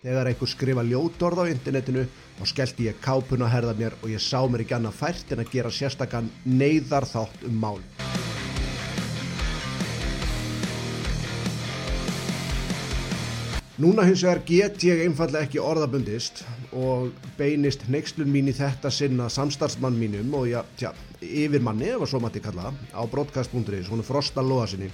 Þegar einhver skrifa ljótorð á internetinu og skellti ég kápun að herða mér og ég sá mér ekki annað fært en að gera sérstakann neyðar þátt um mál. Núna hins vegar get ég einfallega ekki orðabundist og beinist neykslun mín í þetta sinna samstarfsmann mínum og já, tja, yfir manni, ef að svo mætti kalla, á broadcast.is, hún er Frosta Lóasinni.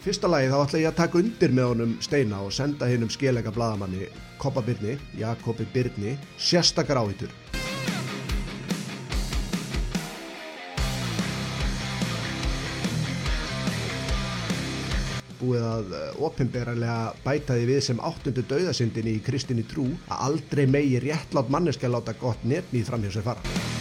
Fyrsta lagi þá ætla ég að taka undir með honum Steina og senda hinn um skelega bladamanni Koppa Byrni, Jakobi Byrni, sérstakar áhýttur. búið að ofinberalega bæta því við sem áttundu dauðasindin í kristinni trú að aldrei megi réttlátt manneskja láta gott nefni fram hjá sér fara.